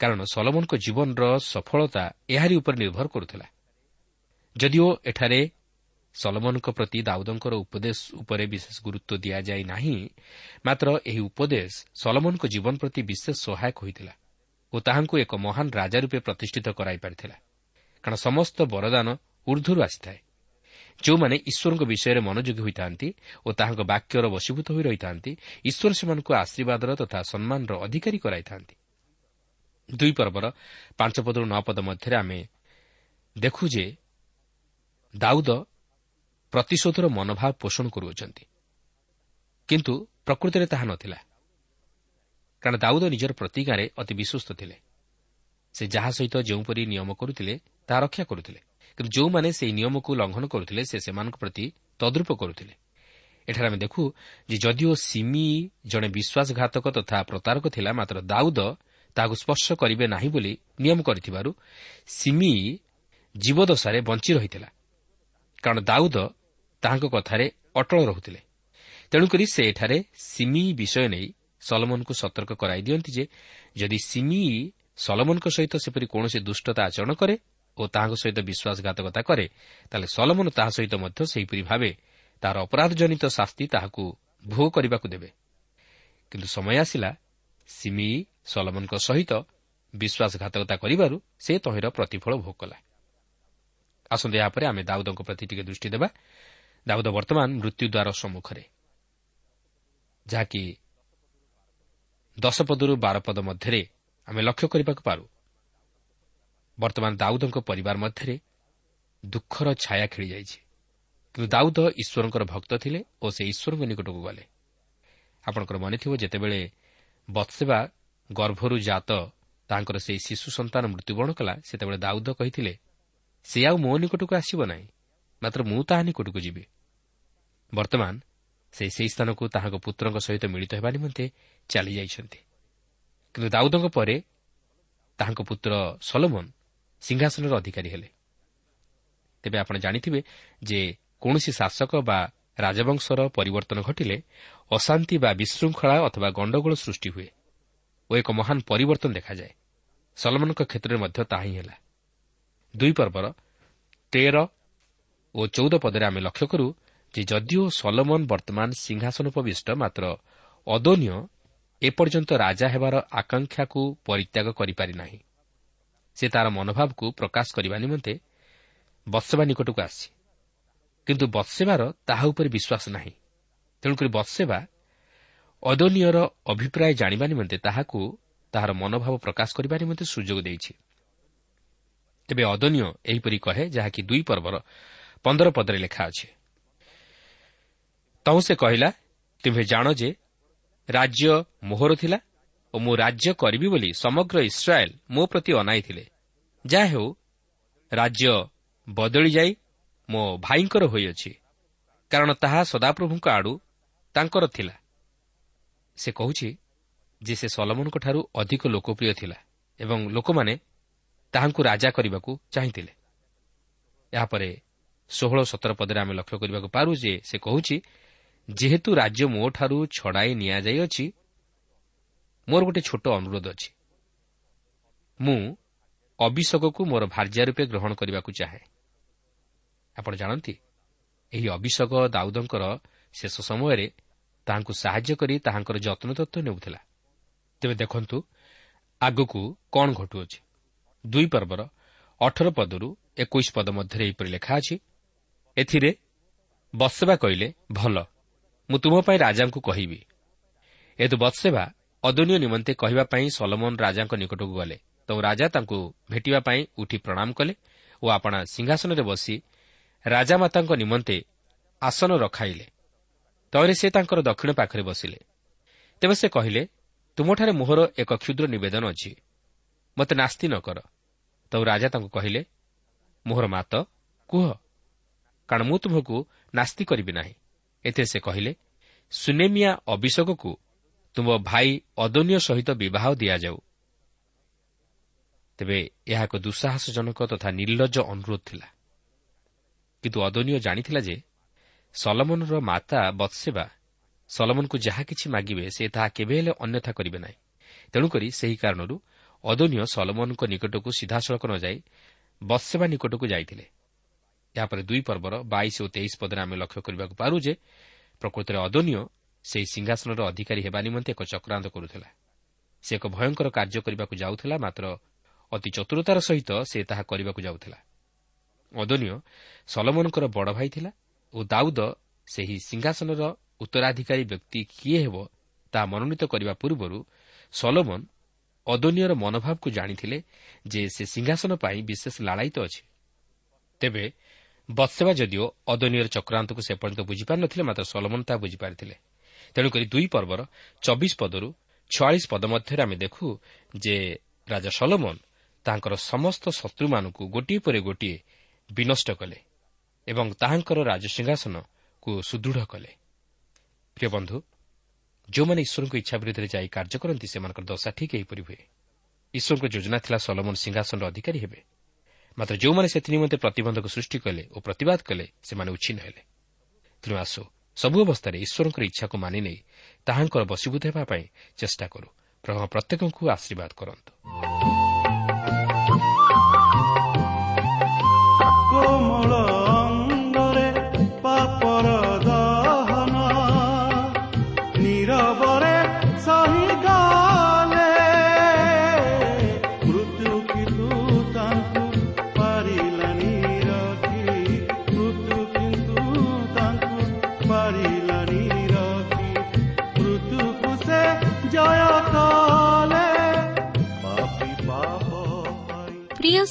କାରଣ ସଲମନଙ୍କ ଜୀବନର ସଫଳତା ଏହାରି ଉପରେ ନିର୍ଭର କରୁଥିଲା। ଯଦିଓ ଏଠାରେ ସଲମନଙ୍କ ପ୍ରତି ଦାଉଦଙ୍କର ଉପଦେଶ ଉପରେ ବିଶେଷ ଗୁରୁତ୍ୱ ଦିଆଯାଇ ନାହିଁ ମାତ୍ର ଏହି ଉପଦେଶ ସଲମନଙ୍କ ଜୀବନ ପ୍ରତି ବିଶେଷ ସହାୟକ ହୋଇଥିଲା ଓ ତାହାଙ୍କୁ ଏକ ମହାନ ରାଜା ରୂପେ ପ୍ରତିଷ୍ଠିତ କରାଇପାରିଥିଲା କାରଣ ସମସ୍ତ ବରଦାନ ଉର୍ଦ୍ଧ୍ୱରୁ ଆସିଥାଏ। ଯେଉଁମାନେ ଈଶ୍ୱରଙ୍କ ବିଷୟରେ ମନୋଯୋଗୀ ହୋଇଥାନ୍ତି ଓ ତାହାଙ୍କ ବାକ୍ୟର ବଶୀଭୂତ ହୋଇ ରହିଥାନ୍ତି ଈଶ୍ୱର ସେମାନଙ୍କୁ ଆଶୀର୍ବାଦର ତଥା ସମ୍ମାନର ଅଧିକାରୀ କରାଇଥାନ୍ତି। ଦୁଇ ପର୍ବର ପାଞ୍ଚ ପଦରୁ ନଅ ପଦ ମଧ୍ୟରେ ଆମେ ଦେଖୁ ଯେ ଦାଉଦ ପ୍ରତିଶୋଧର ମନୋଭାବ ପୋଷଣ କରୁଅଛନ୍ତି। କିନ୍ତୁ ପ୍ରକୃତିରେ ତାହା ନଥିଲା। କାରଣ ଦାଉଦ ନିଜର ପ୍ରତିଜ୍ଞାରେ ଅତି ବିଶ୍ୱସ୍ତ ଥିଲେ। ସେ ଯାହା ସହିତ ଯେଉଁପରି ନିୟମ କରୁଥିଲେ ତାହା ରକ୍ଷା କରୁଥିଲେ। କିନ୍ତୁ ଯେଉଁମାନେ ସେହି ନିୟମକୁ ଲଙ୍ଘନ କରୁଥିଲେ ସେ ସେମାନଙ୍କ ପ୍ରତି ତଦ୍ରୁପ କରୁଥିଲେ। ଏଠାରେ ଆମେ ଦେଖୁ ଯେ ଯଦିଓ ସିମି ଜଣେ ବିଶ୍ୱାସଘାତକ ତଥା ପ୍ରତାରକ ଥିଲା ମାତ୍ର ଦାଉଦ ତାହାକୁ ସ୍ପର୍ଶ କରିବେ ନାହିଁ ବୋଲି ନିୟମ କରିଥିବାରୁ ସିମି ଜୀବଦଶାରେ ବଞ୍ଚି ରହିଥିଲା। କାରଣ ଦାଉଦ ତାହାଙ୍କ କଥାରେ ଅଟଳ ରହୁଥିଲେ। ତେଣୁକରି ସେ ଏଠାରେ ସିମି ବିଷୟ ନେଇ ସଲମନଙ୍କୁ ସତର୍କ କରାଇ ଦିଅନ୍ତି ଯେ ଯଦି ସିମି ସଲମନଙ୍କ ସହିତ ସେପରି କୌଣସି ଦୁଷ୍ଟତା ଆଚରଣ କରେ ଓ ତାହାଙ୍କ ସହିତ ବିଶ୍ୱାସଘାତକତା କରେ ତାହେଲେ ସଲମନ ତାହା ସହିତ ମଧ୍ୟ ସେହିପରି ଭାବେ ତାହାର ଅପରାଧଜନିତ ଶାସ୍ତି ତାହାକୁ ଭୋଗ କରିବାକୁ ଦେବେ। କିନ୍ତୁ ସମୟ ଆସିଲା ସିମି ସଲମନଙ୍କ ସହିତ ବିଶ୍ୱାସଘାତକତା କରିବାରୁ ସେ ତହିଁର ପ୍ରତିଫଳ ଭୋଗ କଲା। ଆସନ୍ତୁ ଏହାପରେ ଆମେ ଦାଉଦଙ୍କ ପ୍ରତି ଟିକେ ଦୃଷ୍ଟି ଦେବା। ଦାଉଦ ବର୍ତ୍ତମାନ ମୃତ୍ୟୁଦ୍ୱାର ସମ୍ମୁଖରେ। ଯାହାକି ଦଶପଦରୁ ବାରପଦ ମଧ୍ୟରେ ଆମେ ଲକ୍ଷ୍ୟ କରିବାକୁ ପାରୁ। ବର୍ତ୍ତମାନ ଦାଉଦଙ୍କ ପରିବାର ମଧ୍ୟରେ ଦୁଃଖର ଛାୟା ଖେଳିଯାଇଛି। କିନ୍ତୁ ଦାଉଦ ଈଶ୍ୱରଙ୍କର ଭକ୍ତ ଥିଲେ ଓ ସେ ଈଶ୍ୱରଙ୍କ ନିକଟକୁ ଗଲେ। ଆପଣଙ୍କର ମନେଥିବ ଯେତେବେଳେ ବତ୍ସେବା ଗର୍ଭରୁ ଜାତ ତାଙ୍କର ସେହି ଶିଶୁ ସନ୍ତାନ ମୃତ୍ୟୁବରଣ କଲା ସେତେବେଳେ ଦାଉଦ କହିଥିଲେ ସେ ଆଉ ମୋ ନିକଟକୁ ଆସିବ ନାହିଁ ମାତ୍ର ମୁଁ ତାହା ନିକଟକୁ ଯିବି। ବର୍ତ୍ତମାନ ସେ ସେହି ସ୍ଥାନକୁ ତାହାଙ୍କ ପୁତ୍ରଙ୍କ ସହିତ ମିଳିତ ହେବା ନିମନ୍ତେ ଚାଲିଯାଇଛନ୍ତି। କିନ୍ତୁ ଦାଉଦଙ୍କ ପରେ ତାହାଙ୍କ ପୁତ୍ର ସଲୋମନ ସିଂହାସନର ଅଧିକାରୀ ହେଲେ। ତେବେ ଆପଣ ଜାଣିଥିବେ ଯେ କୌଣସି ଶାସକ ବା ରାଜବଂଶର ପରିବର୍ତ୍ତନ ଘଟିଲେ ଅଶାନ୍ତି ବା ବିଶୃଙ୍ଖଳା ଅଥବା ଗଣ୍ଡଗୋଳ ସୃଷ୍ଟି ହୁଏ ଓ ଏକ ମହାନ ପରିବର୍ତ୍ତନ ଦେଖାଯାଏ। ସଲମନଙ୍କ କ୍ଷେତ୍ରରେ ମଧ୍ୟ ତାହା ହିଁ ହେଲା। ଦୁଇ ପର୍ବର ତେର ଓ ଚଉଦ ପଦରେ ଆମେ ଲକ୍ଷ୍ୟ କରୁ ଯେ ଯଦିଓ ସଲମନ ବର୍ତ୍ତମାନ ସିଂହାସନ ଉପବିଷ୍ଟ ମାତ୍ର ଅଦୋନ୍ୟ ଏପର୍ଯ୍ୟନ୍ତ ରାଜା ହେବାର ଆକାଂକ୍ଷାକୁ ପରିତ୍ୟାଗ କରିପାରି ନାହିଁ ସେ ତା'ର ମନୋଭାବକୁ ପ୍ରକାଶ କରିବା ନିମନ୍ତେ ବତ୍ସେବା ନିକଟକୁ ଆସିଛି। କିନ୍ତୁ ବତ୍ସେବାର ତାହା ଉପରେ ବିଶ୍ୱାସ ନାହିଁ। ତେଣୁକରି ବତ୍ସେବା ଅଦନୀୟର ଅଭିପ୍ରାୟ ଜାଣିବା ନିମନ୍ତେ ତାହାକୁ ତାହାର ମନୋଭାବ ପ୍ରକାଶ କରିବା ନିମନ୍ତେ ସୁଯୋଗ ଦେଇଛି। ତେବେ ଅଦନୀୟ ଏହିପରି କହେ ଯାହାକି ଦୁଇ ପର୍ବର ପନ୍ଦର ପଦରେ ଲେଖା ଅଛି। ତହୁଁ ସେ କହିଲା ତୁମ୍ଭେ ଜାଣ ଯେ ରାଜ୍ୟ ମୋହର ଥିଲା ଓ ମୁଁ ରାଜ୍ୟ କରିବି ବୋଲି ସମଗ୍ର ଇସ୍ରାଏଲ୍ ମୋ ପ୍ରତି ଅନାଇଥିଲେ। ଯାହା ହେଉ ରାଜ୍ୟ ବଦଳି ଯାଇ ମୋ ଭାଇଙ୍କର ହୋଇଅଛି କାରଣ ତାହା ସଦାପ୍ରଭୁଙ୍କ ଆଡ଼ୁ ତାଙ୍କର ଥିଲା। ସେ କହୁଛି ଯେ ସେ ସଲମନଙ୍କଠାରୁ ଅଧିକ ଲୋକପ୍ରିୟ ଥିଲା ଏବଂ ଲୋକମାନେ ତାହାଙ୍କୁ ରାଜା କରିବାକୁ ଚାହିଁଥିଲେ। ଏହାପରେ ଷୋହଳ ସତର ପଦରେ ଆମେ ଲକ୍ଷ୍ୟ କରିବାକୁ ପାରୁ ଯେ ସେ କହୁଛି ଯେହେତୁ ରାଜ୍ୟ ମୋଠାରୁ ଛଡ଼ାଇ ନିଆଯାଇଅଛି ମୋର ଗୋଟିଏ ଛୋଟ ଅନୁରୋଧ ଅଛି। ମୁଁ ଅଭିଷୋକକୁ ମୋର ଭାର୍ଯ୍ୟା ରୂପେ ଗ୍ରହଣ କରିବାକୁ ଚାହେଁ। ଆପଣ ଜାଣନ୍ତି ଏହି ଅଭିଷୋକ ଦାଉଦଙ୍କର ଶେଷ ସମୟରେ ତାହାଙ୍କୁ ସାହାଯ୍ୟ କରି ତାହାଙ୍କର ଯତ୍ନ ତତ୍ତ୍ୱ ନେଉଥିଲା। ତେବେ ଦେଖନ୍ତୁ ଆଗକୁ କ'ଣ ଘଟୁଅଛି। ଦୁଇ ପର୍ବର ଅଠର ପଦରୁ ଏକୋଇଶ ପଦ ମଧ୍ୟରେ ଏହିପରି ଲେଖା ଅଛି ଏଥିରେ ବତ୍ସେବା କହିଲେ ଭଲ ମୁଁ ତୁମ ପାଇଁ ରାଜାଙ୍କୁ କହିବି। ଏତୁ ବତ୍ସେବା ଅଦନୀୟ ନିମନ୍ତେ କହିବା ପାଇଁ ସଲମନ ରାଜାଙ୍କ ନିକଟକୁ ଗଲେ। ତ ରାଜା ତାଙ୍କୁ ଭେଟିବା ପାଇଁ ଉଠି ପ୍ରଣାମ କଲେ ଓ ଆପଣା ସିଂହାସନରେ ବସି ରାଜାମାତାଙ୍କ ନିମନ୍ତେ ଆସନ ରଖାଇଲେ। ତଳେ ସେ ତାଙ୍କର ଦକ୍ଷିଣ ପାଖରେ ବସିଲେ। ତେବେ ସେ କହିଲେ ତୁମଠାରେ ମୋହର ଏକ କ୍ଷୁଦ୍ର ନିବେଦନ ଅଛି। ମୋତେ ନାସ୍ତି ନ କର। ତ ରାଜା ତାଙ୍କୁ କହିଲେ ମୋହର ମାତ କୁହ। କାରଣ ମୁଁ ତୁମକୁ ନାସ୍ତି କରିବି ନାହିଁ। ଏଥିରେ ସେ କହିଲେ ସୁନେମିଆ ଅଭିଷେକକୁ ତୁମ ଭାଇ ଅଦନୀୟ ସହିତ ବିବାହ ଦିଆଯାଉ। ତେବେ ଏହା ଏକ ଦୁଃସାହସଜନକ ତଥା ନିର୍ଲଜ ଅନୁରୋଧ ଥିଲା। କିନ୍ତୁ ଅଦନୀୟ ଜାଣିଥିଲା ଯେ ସଲମନର ମାତା ବତ୍ସେବା ସଲମନକୁ ଯାହା କିଛି ମାଗିବେ ସେ ତାହା କେବେ ହେଲେ ଅନ୍ୟଥା କରିବେ ନାହିଁ। ତେଣୁକରି ସେହି କାରଣରୁ ଅଦନୀୟ ସଲମନଙ୍କ ନିକଟକୁ ସିଧାସଳଖ ନ ଯାଇ ବତ୍ସେବା ନିକଟକୁ ଯାଇଥିଲେ। ଏହାପରେ ଦୁଇ ପର୍ବର ବାଇଶ ଓ ତେଇଶ ପଦରେ ଆମେ ଲକ୍ଷ୍ୟ କରିବାକୁ ପାରୁ ଯେ ପ୍ରକୃତରେ ଅଦନୀୟ ସେହି ସିଂହାସନର ଅଧିକାରୀ ହେବା ନିମନ୍ତେ ଏକ ଚକ୍ରାନ୍ତ କରୁଥିଲା। ସେ ଏକ ଭୟଙ୍କର କାର୍ଯ୍ୟ କରିବାକୁ ଯାଉଥିଲା ମାତ୍ର ଅତି ଚତୁରତାର ସହିତ ସେ ତାହା କରିବାକୁ ଯାଉଥିଲା। ଅଦନୀୟ ସଲମନଙ୍କର ବଡ଼ ଭାଇ ଥିଲା ଓ ଦାଉଦ ସେହି ସିଂହାସନର ଉତ୍ତରାଧିକାରୀ ବ୍ୟକ୍ତି କିଏ ହେବ ତାହା ମନୋନୀତ କରିବା ପୂର୍ବରୁ ସଲୋମନ ଅଦନୀୟର ମନୋଭାବକୁ ଜାଣିଥିଲେ ଯେ ସେ ସିଂହାସନ ପାଇଁ ବିଶେଷ ଲାଳାୟିତ ଅଛି। ତେବେ ବତ୍ସେବା ଯଦିଓ ଅଦନୀୟର ଚକ୍ରାନ୍ତକୁ ସେ ପର୍ଯ୍ୟନ୍ତ ବୁଝିପାରିନଥିଲେ ମାତ୍ର ସଲମନ ତାହା ବୁଝିପାରିଥିଲେ। ତେଣୁକରି ଦୁଇ ପର୍ବର ଚବିଶ ପଦରୁ ଛୟାଳିଶ ପଦ ମଧ୍ୟରେ ଆମେ ଦେଖୁ ଯେ ରାଜା ସଲମନ ତାଙ୍କର ସମସ୍ତ ଶତ୍ରୁମାନଙ୍କୁ ଗୋଟିଏ ପରେ ଗୋଟିଏ ବିନଷ୍ଟ କଲେ ଏବଂ ତାହାଙ୍କର ରାଜସିଂହାସନକୁ ସୁଦୃଢ଼ କଲେ। ପ୍ରିୟ ବନ୍ଧୁ ଯେଉଁମାନେ ଈଶ୍ୱରଙ୍କ ଇଚ୍ଛା ବିରୁଦ୍ଧରେ ଯାଇ କାର୍ଯ୍ୟ କରନ୍ତି ସେମାନଙ୍କର ଦଶା ଠିକ୍ ଏହିପରି ହୁଏ। ଈଶ୍ୱରଙ୍କ ଯୋଜନା ଥିଲା ସଲମନ ସିଂହାସନର ଅଧିକାରୀ ହେବେ। ମାତ୍ର ଯେଉଁମାନେ ସେଥି ନିମନ୍ତେ ପ୍ରତିବନ୍ଧକ ସୃଷ୍ଟି କଲେ ଓ ପ୍ରତିବାଦ କଲେ ସେମାନେ ଉଚ୍ଛିନ୍ନ ହେଲେ। ତେଣୁ ଆସୁ ସବୁ ଅବସ୍ଥାରେ ଈଶ୍ୱରଙ୍କର ଇଚ୍ଛାକୁ ମାନି ନେଇ ତାହାଙ୍କର ବଶୀଭୂତ ହେବା ପାଇଁ ଚେଷ୍ଟା କରୁ। ପ୍ରଭୁ ପ୍ରତ୍ୟେକଙ୍କୁ ଆଶୀର୍ବାଦ କରନ୍ତୁ।